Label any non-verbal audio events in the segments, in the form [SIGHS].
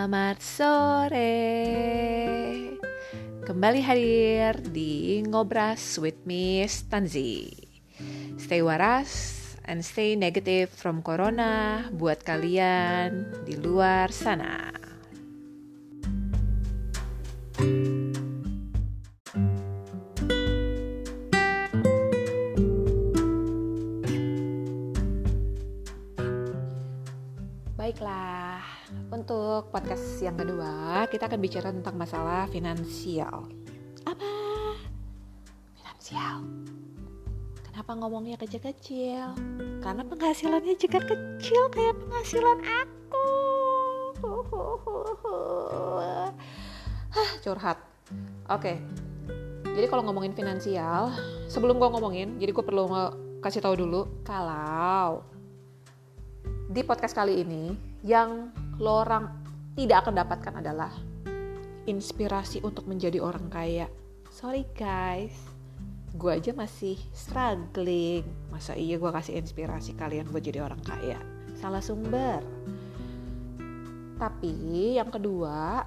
Selamat sore. Kembali hadir di Ngobras with Miss Tanzi. Stay waras and stay negative from corona buat kalian di luar sana. Bicara tentang masalah finansial. Apa? Finansial. Kenapa ngomongnya kecil-kecil? Karena penghasilannya juga kecil kayak penghasilan aku. Hah, curhat. Oke. Jadi kalau ngomongin finansial, sebelum gue ngomongin, jadi gue perlu kasih tahu dulu kalau di podcast kali ini yang lo orang tidak akan dapatkan adalah inspirasi untuk menjadi orang kaya. Sorry guys, gue aja masih struggling. Masa iya gue kasih inspirasi kalian buat jadi orang kaya? Salah sumber. Tapi yang kedua,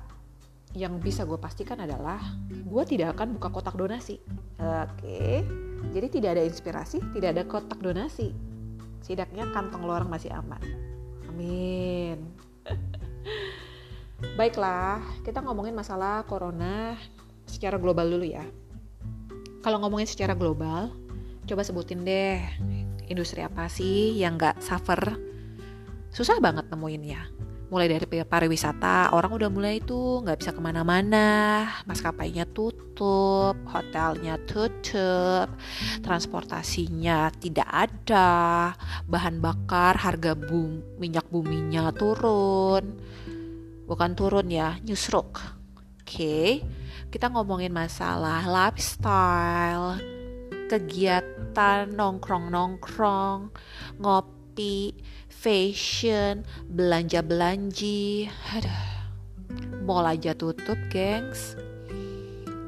yang bisa gue pastikan adalah gue tidak akan buka kotak donasi. Oke, jadi tidak ada inspirasi, tidak ada kotak donasi setidaknya kantong lo orang masih aman. Amin. Baiklah, kita ngomongin masalah corona secara global dulu ya. Kalau ngomongin secara global, coba sebutin deh industri apa sih yang gak suffer? Susah banget nemuinnya mulai dari pariwisata orang udah mulai tuh nggak bisa ke mana-mana maskapainya tutup hotelnya tutup transportasinya tidak ada bahan bakar harga bum, minyak buminya turun bukan turun ya nyusruk oke okay. kita ngomongin masalah lifestyle kegiatan nongkrong-nongkrong ngopi fashion, belanja-belanji. Aduh, mall aja tutup, gengs.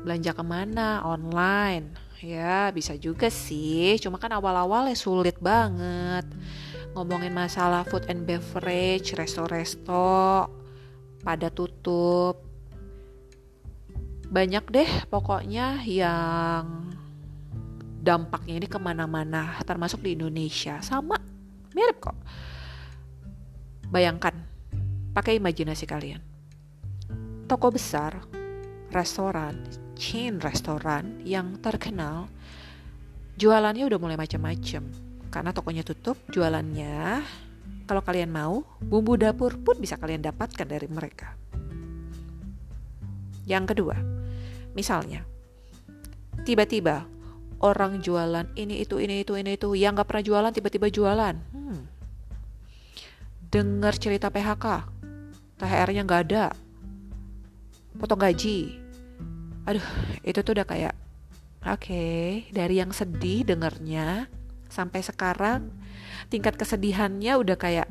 Belanja ke mana? Online. Ya, bisa juga sih. Cuma kan awal-awal ya sulit banget. Ngomongin masalah food and beverage, resto-resto pada tutup. Banyak deh pokoknya yang dampaknya ini ke mana-mana, termasuk di Indonesia. Sama, mirip kok. Bayangkan, pakai imajinasi kalian. Toko besar, restoran, chain restoran yang terkenal, jualannya udah mulai macam-macam. Karena tokonya tutup, jualannya kalau kalian mau, bumbu dapur pun bisa kalian dapatkan dari mereka. Yang kedua, misalnya, tiba-tiba orang jualan ini itu ini itu ini itu yang gak pernah jualan tiba-tiba jualan. Hmm, dengar cerita PHK, THR-nya nggak ada, potong gaji. Aduh, itu tuh udah kayak, oke, okay, dari yang sedih dengernya sampai sekarang tingkat kesedihannya udah kayak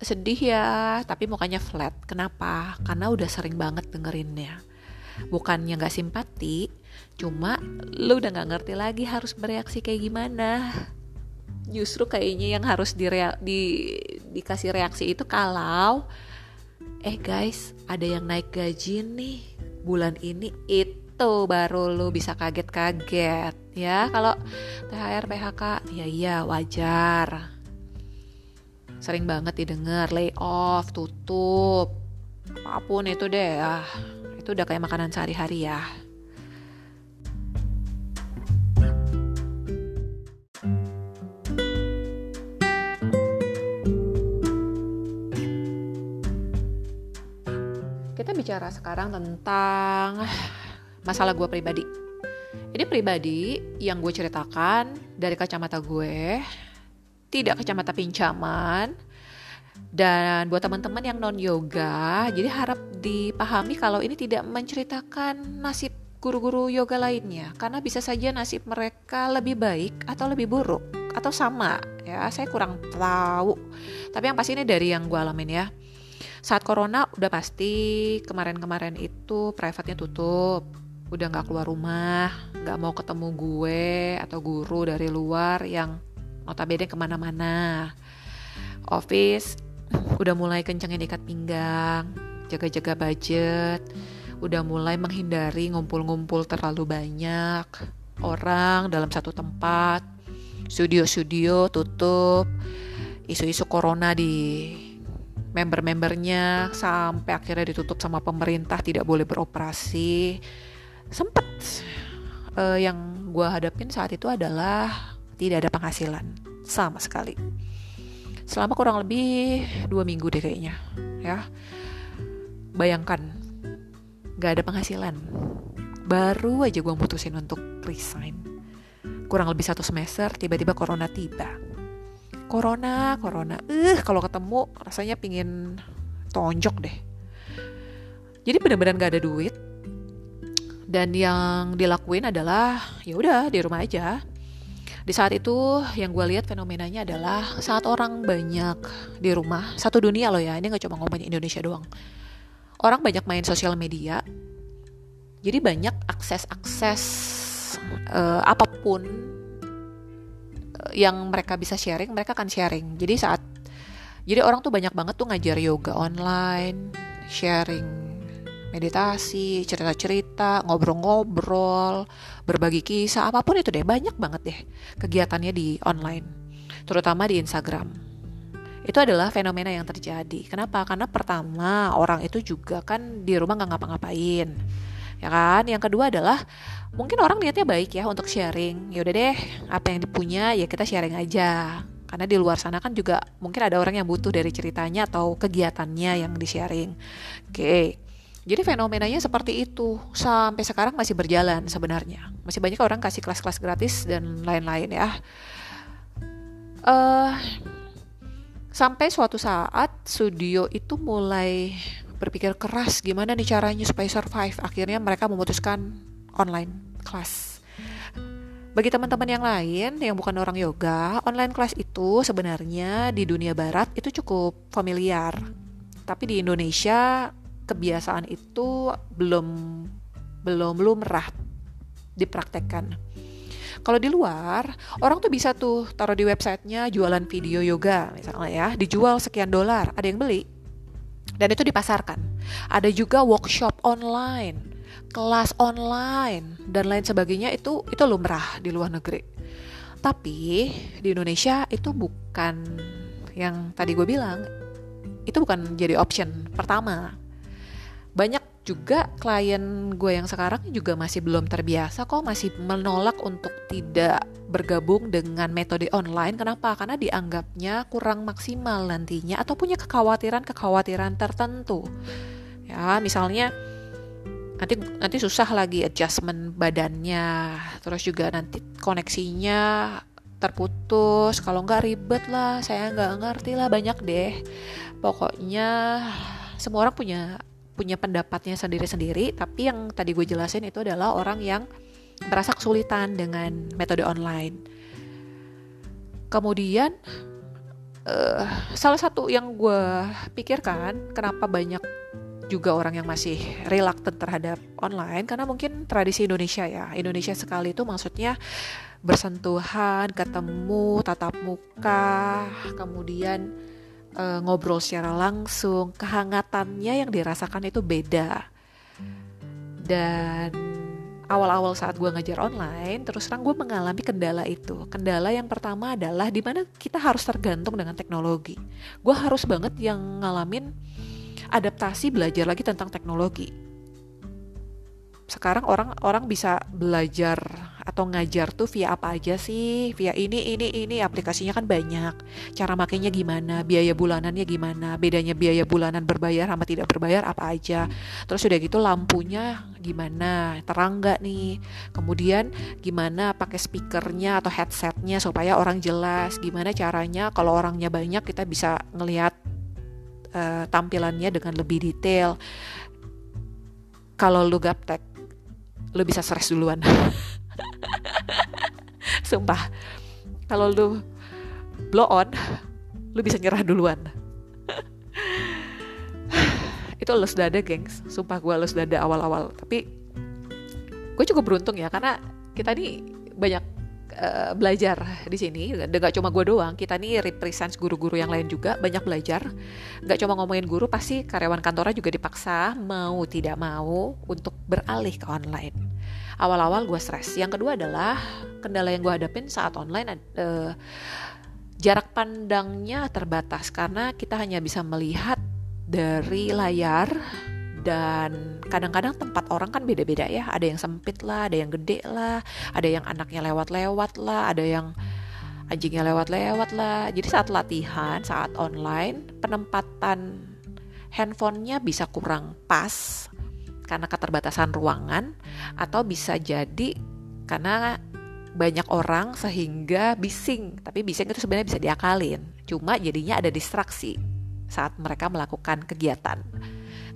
sedih ya, tapi mukanya flat. Kenapa? Karena udah sering banget dengerinnya. Bukannya nggak simpati, cuma lu udah nggak ngerti lagi harus bereaksi kayak gimana justru kayaknya yang harus di, di dikasih reaksi itu kalau eh guys ada yang naik gaji nih bulan ini itu baru lo bisa kaget-kaget ya. Kalau THR PHK ya iya wajar. Sering banget didengar lay off tutup apa pun itu deh ah. Itu udah kayak makanan sehari-hari ya. Kita bicara sekarang tentang masalah gue pribadi. Ini pribadi yang gue ceritakan dari kacamata gue, tidak kacamata pinjaman. Dan buat teman-teman yang non yoga, jadi harap dipahami kalau ini tidak menceritakan nasib guru-guru yoga lainnya, karena bisa saja nasib mereka lebih baik atau lebih buruk atau sama. Ya, saya kurang tahu. Tapi yang pasti ini dari yang gue alamin ya saat corona udah pasti kemarin-kemarin itu private-nya tutup udah nggak keluar rumah nggak mau ketemu gue atau guru dari luar yang notabene ke mana-mana. Office udah mulai kencengin ikat pinggang jaga-jaga budget udah mulai menghindari ngumpul-ngumpul terlalu banyak orang dalam satu tempat. Studio-studio tutup isu-isu corona di member-membernya sampai akhirnya ditutup sama pemerintah tidak boleh beroperasi sempet. Uh, yang gue hadapin saat itu adalah tidak ada penghasilan sama sekali. Selama kurang lebih dua minggu deh kayaknya ya. Bayangkan gak ada penghasilan. Baru aja gue mutusin untuk resign. Kurang lebih satu semester tiba-tiba corona tiba. Corona corona. Eh kalau ketemu rasanya pingin tonjok deh. Jadi benar-benar gak ada duit dan yang dilakuin adalah ya udah di rumah aja. Di saat itu yang gue lihat fenomenanya adalah saat orang banyak di rumah satu dunia loh ya ini nggak cuma ngomongin Indonesia doang. Orang banyak main sosial media jadi banyak akses-akses uh, apa pun uh, yang mereka bisa sharing mereka akan sharing. Jadi saat jadi orang tuh banyak banget tuh ngajar yoga online sharing meditasi cerita-cerita ngobrol-ngobrol berbagi kisah apa pun itu deh banyak banget deh kegiatannya di online terutama di Instagram itu adalah fenomena yang terjadi. Kenapa? Karena pertama orang itu juga kan di rumah nggak ngapa-ngapain, ya kan? Yang kedua adalah mungkin orang niatnya baik ya untuk sharing. Ya udah deh, apa yang dipunya ya kita sharing aja. Karena di luar sana kan juga mungkin ada orang yang butuh dari ceritanya atau kegiatannya yang di-sharing. Oke. Jadi fenomenanya seperti itu sampai sekarang masih berjalan sebenarnya. Masih banyak orang kasih kelas-kelas gratis dan lain-lain ya. Uh, Sampai suatu saat studio itu mulai berpikir keras gimana nih caranya supaya survive. Akhirnya mereka memutuskan online class. Bagi teman-teman yang lain yang bukan orang yoga, online class itu sebenarnya di dunia barat itu cukup familiar. Tapi di Indonesia kebiasaan itu belum belum lumrah dipraktekkan. Kalau di luar, orang tuh bisa tuh taruh di websitenya jualan video yoga misalnya ya, dijual sekian dolar, ada yang beli. Dan itu dipasarkan. Ada juga workshop online, kelas online dan lain sebagainya itu itu lumrah di luar negeri. Tapi di Indonesia itu bukan yang tadi gue bilang, itu bukan jadi option pertama. Banyak juga klien gue yang sekarang juga masih belum terbiasa kok masih menolak untuk tidak bergabung dengan metode online. Kenapa? Karena dianggapnya kurang maksimal nantinya atau punya kekhawatiran-kekhawatiran tertentu. Ya misalnya nanti nanti susah lagi adjustment badannya terus juga nanti koneksinya terputus. Kalau nggak ribet lah saya nggak ngerti lah banyak deh. Pokoknya semua orang punya punya pendapatnya sendiri-sendiri, tapi yang tadi gue jelasin itu adalah orang yang merasa kesulitan dengan metode online. Kemudian uh, salah satu yang gue pikirkan kenapa banyak juga orang yang masih reluctant terhadap online karena mungkin tradisi Indonesia ya. Indonesia sekali itu maksudnya bersentuhan, ketemu, tatap muka, kemudian uh, ngobrol secara langsung, kehangatannya yang dirasakan itu beda. Dan awal-awal saat gue ngajar online, terus terang gue mengalami kendala itu. Kendala yang pertama adalah di mana kita harus tergantung dengan teknologi. Gue harus banget yang ngalamin adaptasi belajar lagi tentang teknologi sekarang orang orang bisa belajar atau ngajar tuh via apa aja sih? Via ini ini ini. Aplikasinya kan banyak. Cara makainya gimana? Biaya bulanannya gimana? Bedanya biaya bulanan berbayar sama tidak berbayar apa aja? Terus udah gitu lampunya gimana? Terang nggak nih. Kemudian gimana pakai speakernya atau headsetnya supaya orang jelas? Gimana caranya kalau orangnya banyak kita bisa ngelihat uh, tampilannya dengan lebih detail? Kalau lu gaptek lu bisa stres duluan [LAUGHS] [LAUGHS] sumpah kalau lu blow on lu bisa nyerah duluan [SIGHS] itu los dada gengs sumpah gue los dada awal-awal tapi gue cukup beruntung ya karena kita nih banyak uh, belajar di sini. Gak cuma gue doang, kita nih represent guru-guru yang lain juga banyak belajar. Gak cuma ngomongin guru, pasti karyawan kantornya juga dipaksa mau tidak mau untuk beralih ke online. Awal-awal gue stres. Yang kedua adalah kendala yang gue hadapin saat online. Uh, jarak pandangnya terbatas karena kita hanya bisa melihat dari layar dan kadang-kadang tempat orang kan beda-beda ya ada yang sempit lah ada yang gede lah ada yang anaknya lewat-lewat lah ada yang anjingnya lewat-lewat lah jadi saat latihan saat online penempatan handphonenya bisa kurang pas karena keterbatasan ruangan atau bisa jadi karena banyak orang sehingga bising. Tapi bising itu sebenarnya bisa diakalin. Cuma jadinya ada distraksi saat mereka melakukan kegiatan.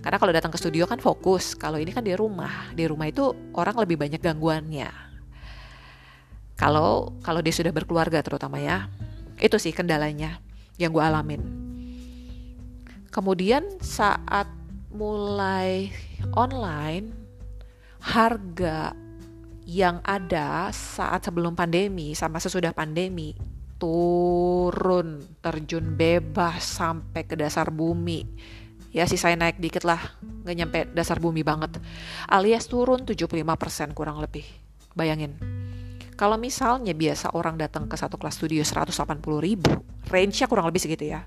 Karena kalau datang ke studio kan fokus. Kalau ini kan di rumah. Di rumah itu orang lebih banyak gangguannya. Kalau kalau dia sudah berkeluarga terutama ya itu sih kendalanya yang gue alamin. Kemudian saat mulai online harga yang ada saat sebelum pandemi sama sesudah pandemi turun terjun bebas sampai ke dasar bumi. Ya sih saya naik dikit lah nggak nyampe dasar bumi banget. Alias turun 75% kurang lebih. Bayangin. Kalau misalnya biasa orang datang ke satu kelas studio 180 ribu range-nya kurang lebih segitu ya.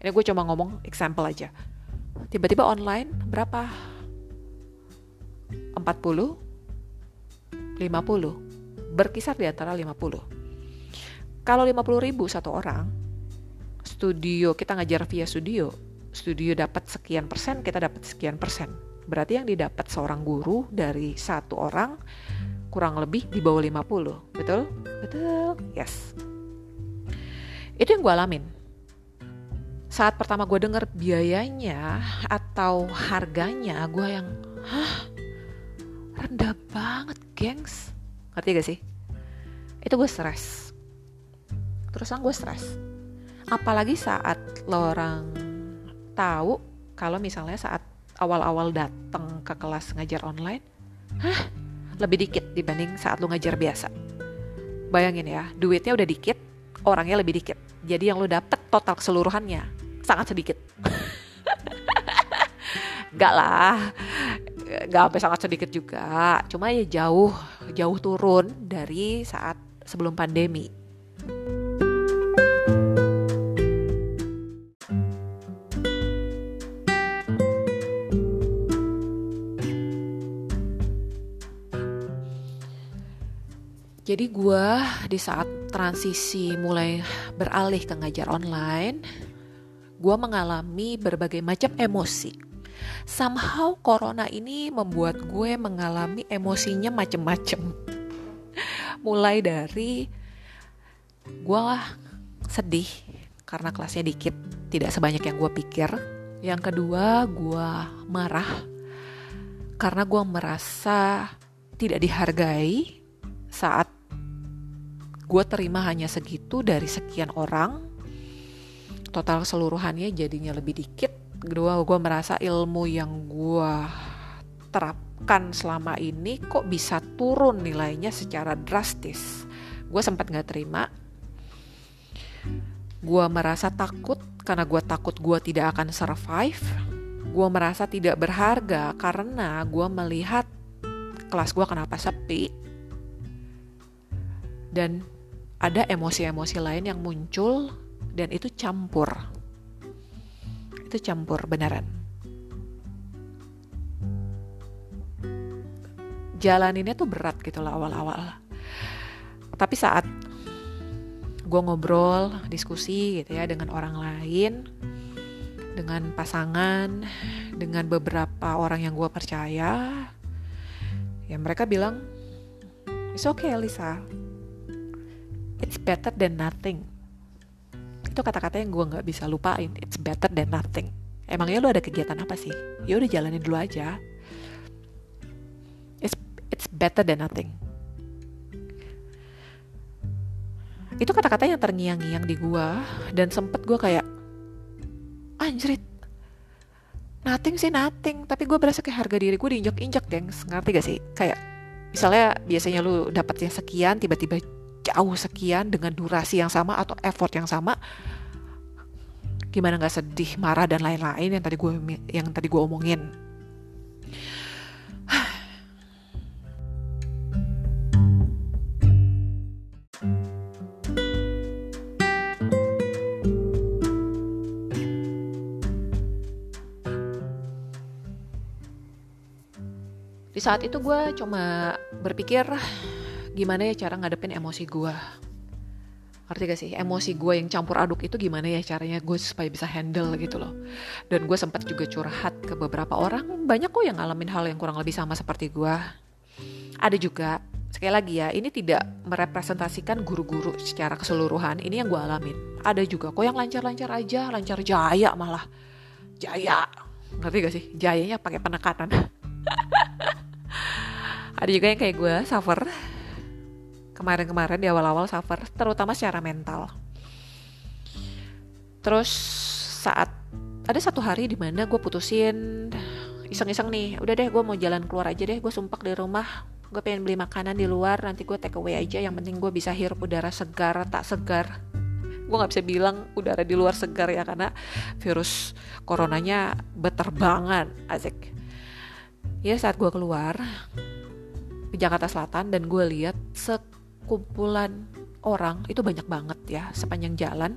Ini gue cuma ngomong example aja tiba-tiba online berapa? 40 50 berkisar di antara 50 kalau 50 ribu satu orang studio kita ngajar via studio. Studio dapat sekian persen kita dapat sekian persen. Berarti yang didapat seorang guru dari satu orang kurang lebih di bawah 50 betul? Betul. Yes. Itu yang gue alamin saat pertama gue denger biayanya atau harganya gue yang hah? Rendah banget gengs. Ngerti gak sih? Itu gue stres. Terusan gue stres. Apalagi saat lo orang tahu kalau misalnya saat awal-awal datang ke kelas ngajar online hah? Lebih dikit dibanding saat lo ngajar biasa. Bayangin ya duitnya udah dikit orangnya lebih dikit. Jadi yang lo dapet total keseluruhannya sangat sedikit. Gak lah gak sampai sangat sedikit juga. Cuma ya jauh jauh turun dari saat sebelum pandemi. Jadi gue di saat transisi mulai beralih ke ngajar online, gue mengalami berbagai macam emosi. Somehow corona ini membuat gue mengalami emosinya macem-macem. [LAUGHS] Mulai dari gue sedih karena kelasnya dikit tidak sebanyak yang gue pikir. Yang kedua gue marah karena gue merasa tidak dihargai saat gue terima hanya segitu dari sekian orang total keseluruhannya jadinya lebih dikit. Kedua gue merasa ilmu yang gue terapkan selama ini kok bisa turun nilainya secara drastis. Gue sempat nggak terima. Gue merasa takut karena gue takut gue tidak akan survive. Gue merasa tidak berharga karena gue melihat kelas gue kenapa sepi. Dan ada emosi-emosi lain yang muncul dan itu campur itu campur beneran. Jalaninnya tuh berat gitu lah awal-awal. Tapi saat gue ngobrol, diskusi gitu ya dengan orang lain, dengan pasangan, dengan beberapa orang yang gue percaya, ya mereka bilang, it's okay Lisa, it's better than nothing itu kata-kata yang gue nggak bisa lupain. It's better than nothing. Emangnya lu ada kegiatan apa sih? Ya udah jalanin dulu aja. It's it's better than nothing. Itu kata-kata yang terngiang-ngiang di gue dan sempet gue kayak anjrit nothing sih nothing. Tapi gue berasa kayak harga diri gue diinjak-injak gengs. Ngerti gak sih? Kayak misalnya biasanya lu dapatnya sekian tiba-tiba jauh sekian dengan durasi yang sama atau effort yang sama gimana nggak sedih marah dan lain-lain yang tadi gue yang tadi gue omongin. [SIGHS] Di saat itu gue cuma berpikir gimana ya cara ngadepin emosi gue. Ngerti gak sih? Emosi gue yang campur aduk itu gimana ya caranya gue supaya bisa handle gitu loh. Dan gue sempat juga curhat ke beberapa orang. Banyak kok yang ngalamin hal yang kurang lebih sama seperti gue. Ada juga, sekali lagi ya, ini tidak merepresentasikan guru-guru secara keseluruhan. Ini yang gue alamin. Ada juga kok yang lancar-lancar aja, lancar jaya malah. Jaya. Ngerti gak sih? Jayanya pakai penekanan. [LAUGHS] ada juga yang kayak gue suffer kemarin-kemarin di awal-awal suffer terutama secara mental. Terus saat ada satu hari di mana gue putusin iseng-iseng nih udah deh gue mau jalan keluar aja deh gue sumpah di rumah gue pengen beli makanan di luar nanti gue take away aja yang penting gue bisa hirup udara segar tak segar. Gue nggak bisa bilang udara di luar segar ya karena virus coronanya beterbangan asik. Ya saat gue keluar ke Jakarta Selatan dan gue lihat sekumpulan orang itu banyak banget ya sepanjang jalan.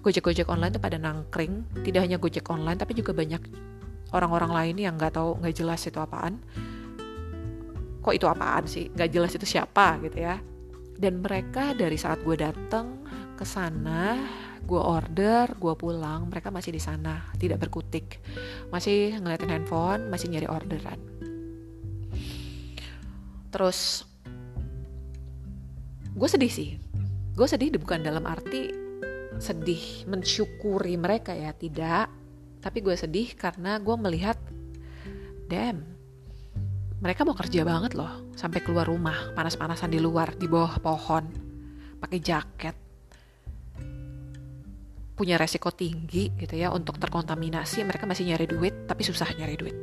Gojek-gojek online itu pada nangkring tidak hanya gojek online tapi juga banyak orang-orang lain yang nggak tahu nggak jelas itu apaan. Kok itu apaan sih? Nggak jelas itu siapa gitu ya. Dan mereka dari saat gue datang ke sana gue order gue pulang mereka masih di sana tidak berkutik. Masih ngeliatin handphone masih nyari orderan. Terus gue sedih sih. Gue sedih bukan dalam arti sedih mensyukuri mereka ya, tidak. Tapi gue sedih karena gue melihat, damn, mereka mau kerja banget loh sampai keluar rumah panas-panasan di luar di bawah pohon pakai jaket punya resiko tinggi gitu ya untuk terkontaminasi mereka masih nyari duit tapi susah nyari duit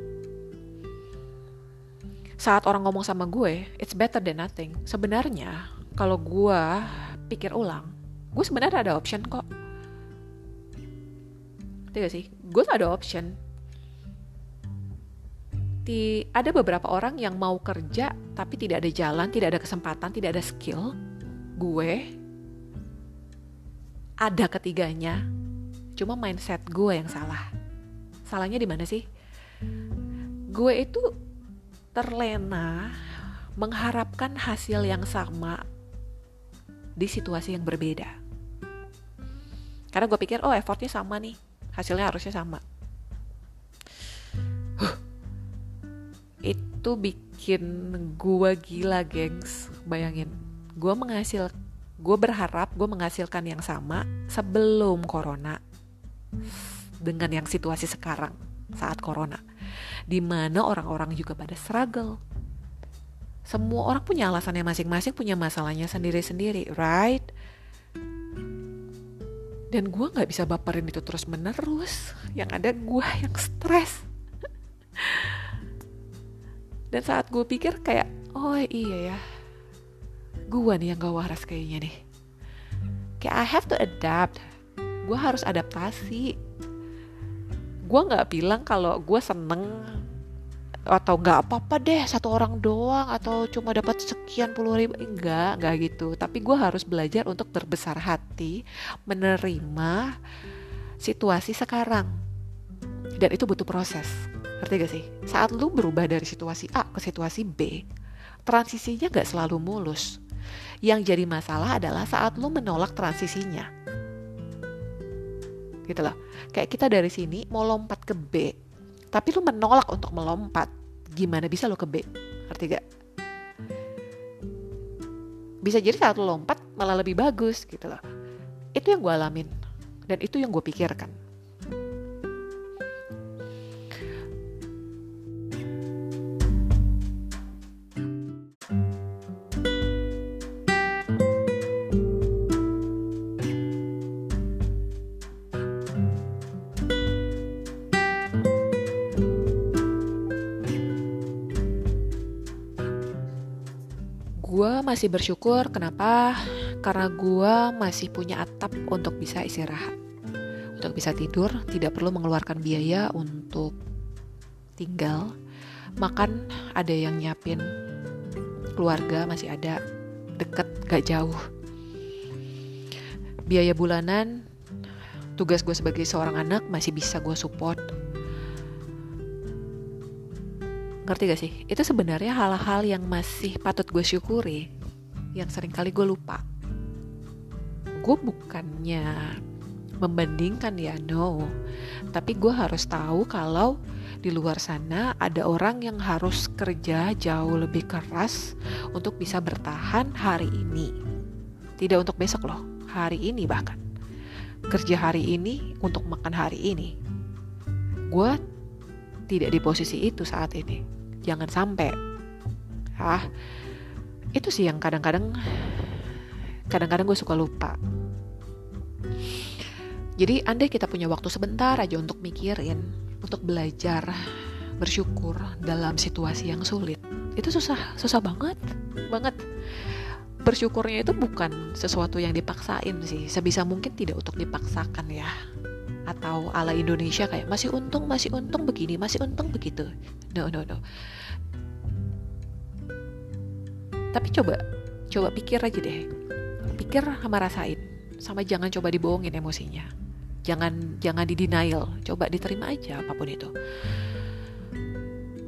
saat orang ngomong sama gue, it's better than nothing. Sebenarnya, kalau gue pikir ulang, gue sebenarnya ada option kok. Tidak sih? Gue ada option. Di, ada beberapa orang yang mau kerja tapi tidak ada jalan, tidak ada kesempatan, tidak ada skill. Gue ada ketiganya. Cuma mindset gue yang salah. Salahnya di mana sih? Gue itu terlena mengharapkan hasil yang sama di situasi yang berbeda. Karena gue pikir, oh effortnya sama nih, hasilnya harusnya sama. Huh. Itu bikin gue gila, gengs. Bayangin, gue menghasil, gue berharap gue menghasilkan yang sama sebelum corona dengan yang situasi sekarang saat corona di mana orang-orang juga pada struggle. Semua orang punya alasannya masing-masing, punya masalahnya sendiri-sendiri, right? Dan gue gak bisa baperin itu terus menerus. Yang ada gue yang stres. Dan saat gue pikir kayak, oh iya ya, gue nih yang gak waras kayaknya nih. Kayak I have to adapt. Gue harus adaptasi gue nggak bilang kalau gue seneng atau nggak apa-apa deh satu orang doang atau cuma dapat sekian puluh ribu. Enggak enggak gitu. Tapi gue harus belajar untuk berbesar hati menerima situasi sekarang. Dan itu butuh proses. Ngerti gak sih? Saat lu berubah dari situasi A ke situasi B transisinya gak selalu mulus. Yang jadi masalah adalah saat lu menolak transisinya. Gitu loh. Kayak kita dari sini mau lompat ke B, tapi lu menolak untuk melompat. Gimana bisa lu ke B? Arti gak? Bisa jadi saat lu lompat malah lebih bagus gitu loh. Itu yang gue alamin. Dan itu yang gue pikirkan. Masih bersyukur kenapa? Karena gue masih punya atap untuk bisa istirahat. Untuk bisa tidur, tidak perlu mengeluarkan biaya untuk tinggal. Makan ada yang nyiapin. Keluarga masih ada deket gak jauh. Biaya bulanan, tugas gue sebagai seorang anak masih bisa gue support ngerti gak sih? Itu sebenarnya hal-hal yang masih patut gue syukuri, yang sering kali gue lupa. Gue bukannya membandingkan ya, no. Tapi gue harus tahu kalau di luar sana ada orang yang harus kerja jauh lebih keras untuk bisa bertahan hari ini. Tidak untuk besok loh, hari ini bahkan. Kerja hari ini untuk makan hari ini. Gue tidak di posisi itu saat ini. Jangan sampai. Ah, itu sih yang kadang-kadang kadang-kadang gue suka lupa. Jadi andai kita punya waktu sebentar aja untuk mikirin, untuk belajar bersyukur dalam situasi yang sulit. Itu susah, susah banget, banget. Bersyukurnya itu bukan sesuatu yang dipaksain sih, sebisa mungkin tidak untuk dipaksakan ya atau ala Indonesia kayak masih untung masih untung begini masih untung begitu no no no tapi coba coba pikir aja deh. Pikir sama rasain. Sama jangan coba dibohongin emosinya. Jangan jangan di coba diterima aja apa pun itu.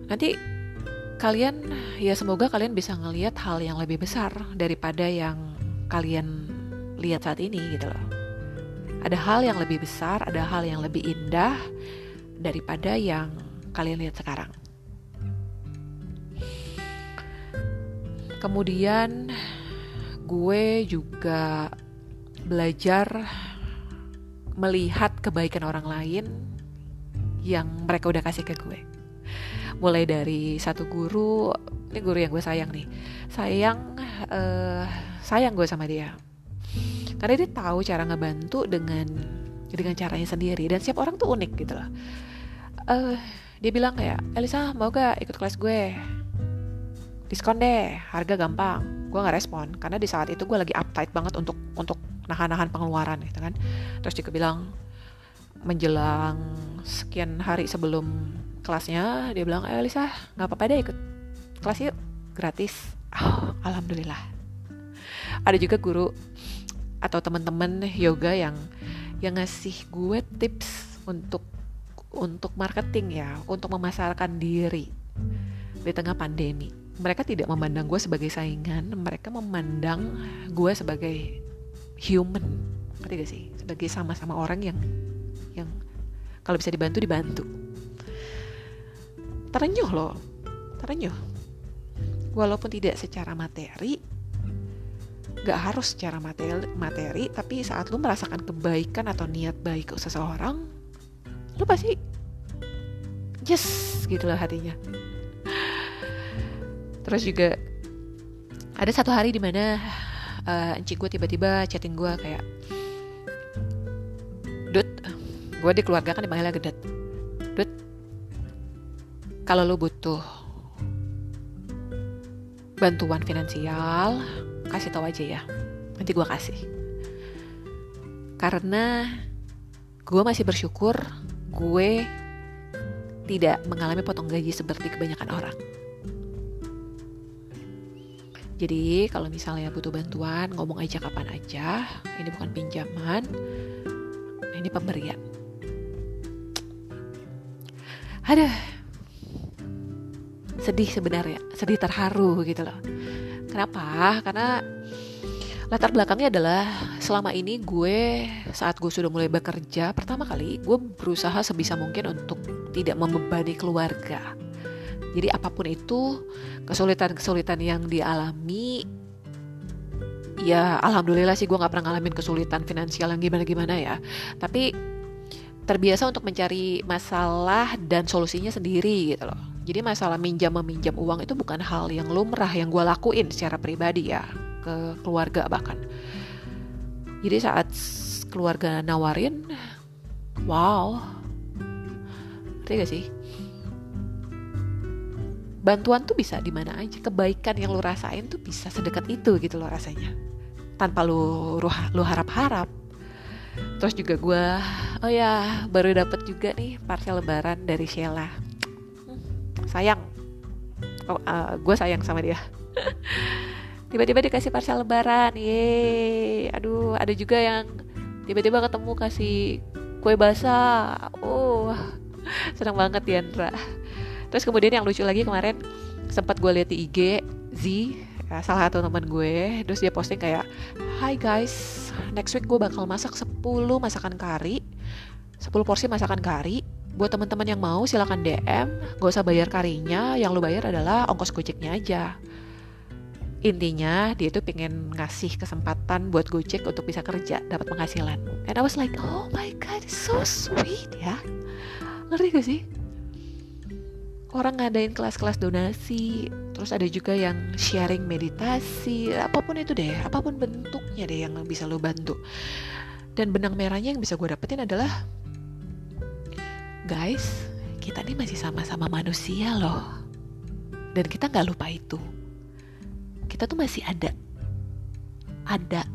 Nanti kalian ya semoga kalian bisa ngelihat hal yang lebih besar daripada yang kalian lihat saat ini gitu loh. Ada hal yang lebih besar, ada hal yang lebih indah daripada yang kalian lihat sekarang. Kemudian gue juga belajar melihat kebaikan orang lain yang mereka udah kasih ke gue. Mulai dari satu guru, ini guru yang gue sayang nih, sayang, uh, sayang gue sama dia. Karena dia tahu cara ngebantu dengan dengan caranya sendiri. Dan setiap orang tuh unik gitu loh. Uh, dia bilang kayak Elisa mau gak ikut kelas gue diskon deh harga gampang. Gue nggak respon karena di saat itu gue lagi uptight banget untuk untuk nahan-nahan pengeluaran gitu kan. Terus dia bilang menjelang sekian hari sebelum kelasnya dia bilang eh Elisa nggak apa-apa deh ikut kelas yuk gratis. Oh, alhamdulillah. Ada juga guru atau teman-teman yoga yang yang ngasih gue tips untuk untuk marketing ya, untuk memasarkan diri di tengah pandemi. Mereka tidak memandang gue sebagai saingan, mereka memandang gue sebagai human, ngerti gak sih? Sebagai sama-sama orang yang yang kalau bisa dibantu dibantu. Terenyuh loh, terenyuh. Walaupun tidak secara materi, gak harus secara materi, materi tapi saat lu merasakan kebaikan atau niat baik ke seseorang lu pasti yes gitu lah hatinya terus juga ada satu hari di mana uh, encik gue tiba-tiba chatting gue kayak Dut, gue di keluarga kan dipanggilnya Gedet. Dut, kalau lu butuh bantuan finansial kasih tahu aja ya. Nanti gue kasih. Karena gue masih bersyukur gue tidak mengalami potong gaji seperti kebanyakan orang jadi kalau misalnya butuh bantuan ngomong aja kapan aja. Ini bukan pinjaman. Ini pemberian. Ada sedih sebenarnya. Sedih terharu gitu loh. Kenapa? Karena latar belakangnya adalah selama ini gue saat gue sudah mulai bekerja pertama kali gue berusaha sebisa mungkin untuk tidak membebani keluarga. Jadi apa pun itu kesulitan-kesulitan yang dialami ya alhamdulillah sih gue nggak pernah ngalamin kesulitan finansial yang gimana-gimana ya. Tapi terbiasa untuk mencari masalah dan solusinya sendiri gitu loh jadi masalah minjam meminjam uang itu bukan hal yang lumrah yang gue lakuin secara pribadi ya ke keluarga bahkan. Jadi saat keluarga nawarin, wow, gak sih? Bantuan tuh bisa di mana aja kebaikan yang lu rasain tuh bisa sedekat itu gitu loh rasanya. Tanpa lu lu harap-harap. Terus juga gue oh ya baru dapet juga nih parcel lebaran dari Sheila. Sayang. Oh, uh, gue sayang sama dia. [LAUGHS] Tiba-tiba dikasih parcel lebaran ye aduh ada juga yang tiba-tiba ketemu kasih kue basah. Oh [LAUGHS] senang banget Diandra terus kemudian yang lucu lagi kemarin sempat gue lihat di IG Z ya, salah satu teman gue terus dia posting kayak Hi guys next week gue bakal masak 10 masakan kari 10 porsi masakan kari. Buat teman-teman yang mau silahkan DM gak usah bayar karinya yang lu bayar adalah ongkos gojeknya aja. Intinya dia tuh pengen ngasih kesempatan buat Gojek untuk bisa kerja dapat penghasilan. And I was like oh my god so sweet ya. Ngerti gak sih orang ngadain kelas-kelas donasi terus ada juga yang sharing meditasi apa pun itu deh apa pun bentuknya deh yang bisa lo bantu. Dan benang merahnya yang bisa gue dapetin adalah guys kita ini masih sama-sama manusia loh. Dan kita nggak lupa itu. Kita tuh masih ada. Ada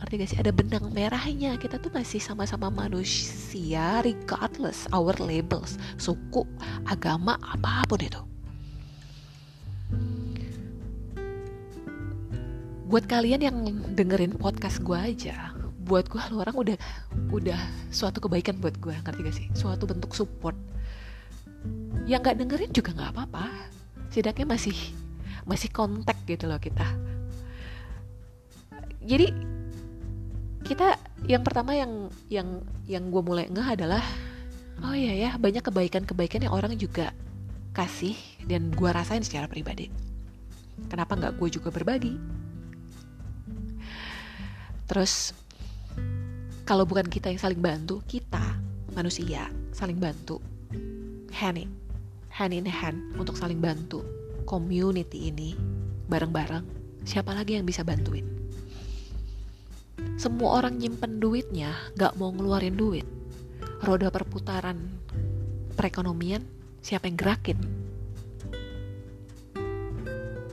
ngerti gak sih? Ada benang merahnya. Kita tuh masih sama-sama manusia regardless our labels suku agama apa pun itu. Buat kalian yang dengerin podcast gue aja buat gue lu orang udah udah suatu kebaikan buat gue ngerti gak sih? Suatu bentuk support. Yang nggak dengerin juga nggak apa-apa. Setidaknya masih masih kontak gitu loh kita. Jadi kita yang pertama yang yang yang gue mulai ngeh adalah oh iya ya banyak kebaikan-kebaikan yang orang juga kasih dan gue rasain secara pribadi. Kenapa nggak gue juga berbagi? Terus kalau bukan kita yang saling bantu kita manusia saling bantu. Hand in hand in hand untuk saling bantu. Community ini bareng-bareng siapa lagi yang bisa bantuin semua orang nyimpen duitnya gak mau ngeluarin duit. Roda perputaran perekonomian siapa yang gerakin?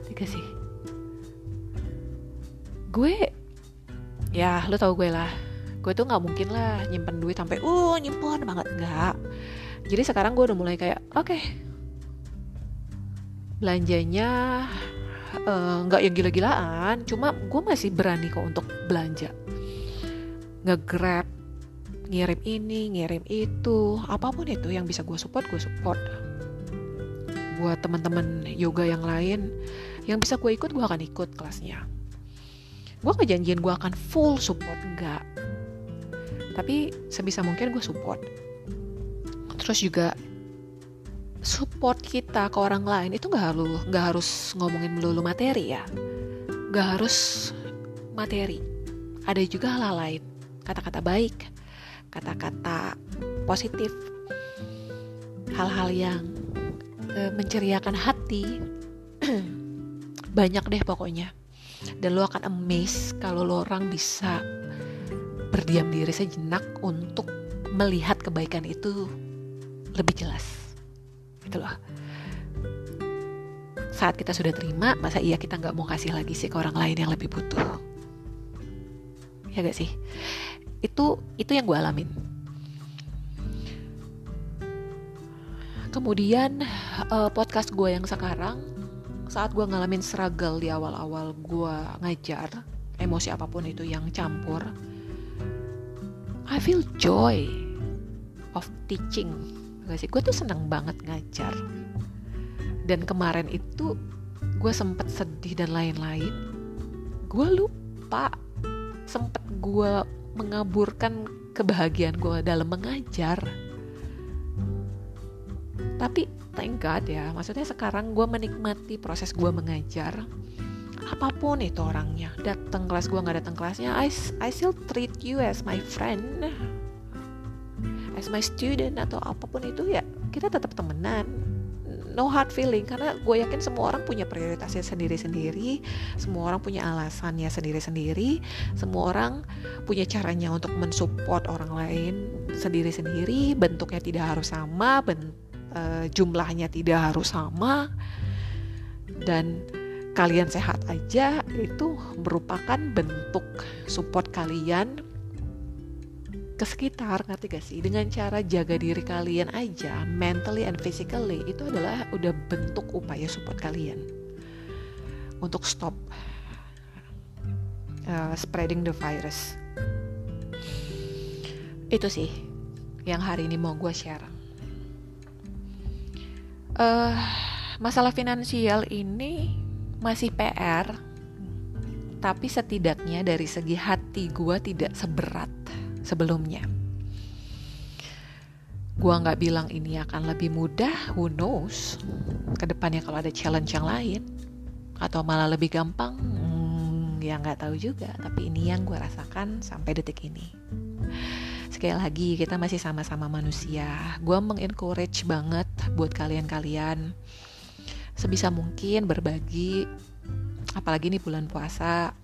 Tiga sih. Gue ya lo tau gue lah. Gue tuh nggak mungkin lah nyimpen duit sampai uh nyimpen banget nggak. Jadi sekarang gue udah mulai kayak oke. Okay, belanjanya eh, nggak uh, yang gila-gilaan cuma gue masih berani kok untuk belanja nge-grab ngirim ini, ngirim itu, apa pun itu yang bisa gue support, gue support. Buat teman-teman yoga yang lain, yang bisa gue ikut, gue akan ikut kelasnya. Gue gak janjiin gue akan full support, enggak. Tapi sebisa mungkin gue support. Terus juga support kita ke orang lain itu gak harus nggak harus ngomongin melulu materi ya, gak harus materi. Ada juga hal-hal lain kata-kata baik, kata-kata positif, hal-hal yang e, menceriakan hati. [CLEARS THROAT] Banyak deh pokoknya. Dan lo akan amazed kalau lo orang bisa berdiam diri sejenak untuk melihat kebaikan itu lebih jelas. Gitu loh. Saat kita sudah terima, masa iya kita nggak mau kasih lagi sih ke orang lain yang lebih butuh? Ya gak sih? Itu itu yang gue alamin. Kemudian uh, podcast gue yang sekarang saat gue ngalamin struggle di awal-awal gue ngajar emosi apa pun itu yang campur I feel joy of teaching. Gak sih? Gue tuh seneng banget ngajar. Dan kemarin itu gue sempet sedih dan lain-lain. Gue lupa sempet gue mengaburkan kebahagiaan gue dalam mengajar. Tapi thank God ya maksudnya sekarang gue menikmati proses gue mengajar. Apa pun itu orangnya datang kelas gue nggak datang kelasnya I, I still treat you as my friend. As my student atau apa pun itu ya kita tetap temenan no hard feeling karena gue yakin semua orang punya prioritasnya sendiri-sendiri semua orang punya alasannya sendiri-sendiri semua orang punya caranya untuk mensupport orang lain sendiri-sendiri bentuknya tidak harus sama ben, uh, jumlahnya tidak harus sama dan kalian sehat aja itu merupakan bentuk support kalian ke sekitar ngerti gak sih? Dengan cara jaga diri kalian aja mentally and physically itu adalah udah bentuk upaya support kalian. Untuk stop uh, spreading the virus. Itu sih yang hari ini mau gue share. Uh, masalah finansial ini masih PR tapi setidaknya dari segi hati gue tidak seberat sebelumnya. Gua nggak bilang ini akan lebih mudah, who knows. Ke depannya kalau ada challenge yang lain, atau malah lebih gampang, hmm, ya nggak tahu juga. Tapi ini yang gue rasakan sampai detik ini. Sekali lagi, kita masih sama-sama manusia. Gue mengencourage banget buat kalian-kalian sebisa mungkin berbagi, apalagi nih bulan puasa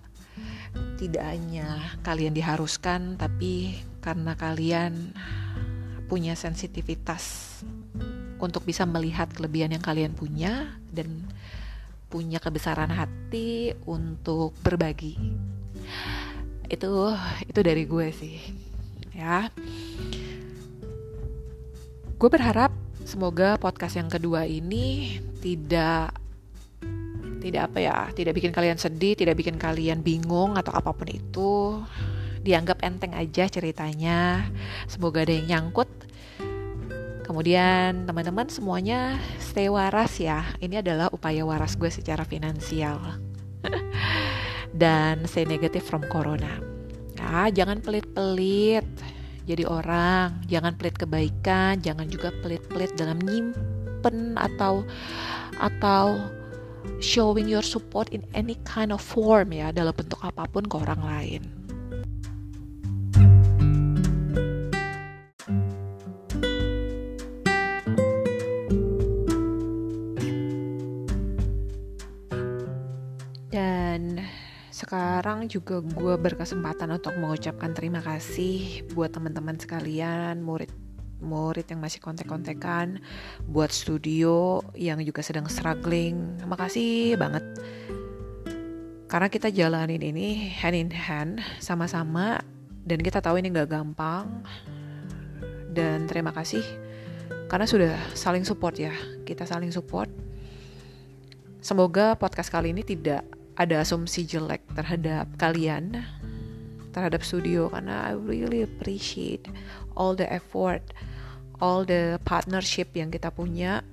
tidak hanya kalian diharuskan tapi karena kalian punya sensitivitas untuk bisa melihat kelebihan yang kalian punya dan punya kebesaran hati untuk berbagi. Itu itu dari gue sih ya. Gue berharap semoga podcast yang kedua ini tidak tidak apa ya, tidak bikin kalian sedih, tidak bikin kalian bingung atau apa pun itu. Dianggap enteng aja ceritanya. Semoga ada yang nyangkut. Kemudian teman-teman semuanya stay waras ya. Ini adalah upaya waras gue secara finansial. [LAUGHS] Dan stay negative from corona. Nah, jangan pelit-pelit jadi orang, jangan pelit kebaikan, jangan juga pelit-pelit dalam nyimpen atau atau showing your support in any kind of form ya dalam bentuk apa pun ke orang lain. Dan sekarang juga gue berkesempatan untuk mengucapkan terima kasih buat teman-teman sekalian, murid murid yang masih kontek-kontekan, buat studio yang juga sedang struggling. Makasih banget. Karena kita jalanin ini hand in hand sama-sama dan kita tahu ini gak gampang. Dan terima kasih karena sudah saling support ya. Kita saling support. Semoga podcast kali ini tidak ada asumsi jelek terhadap kalian terhadap studio karena I really appreciate all the effort all the partnership yang kita punya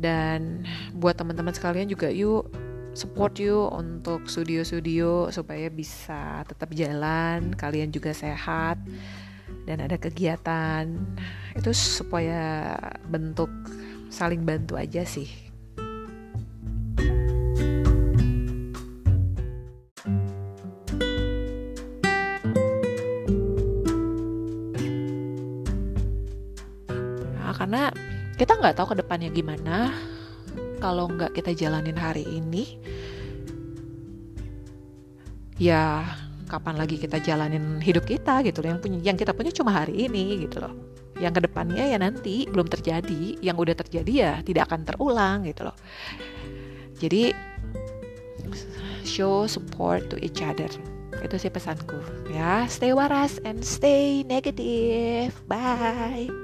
dan buat teman-teman sekalian juga yuk support you untuk studio-studio supaya bisa tetap jalan, kalian juga sehat dan ada kegiatan. Itu supaya bentuk saling bantu aja sih. Nggak tahu ke depannya gimana. Kalau nggak kita jalanin hari ini ya kapan lagi kita jalanin hidup kita gitu yang punya yang kita punya cuma hari ini gitu loh. Yang ke depannya ya nanti belum terjadi. Yang udah terjadi ya tidak akan terulang gitu loh. Jadi show support to each other. Itu sih pesanku. Ya stay waras and stay negative. Bye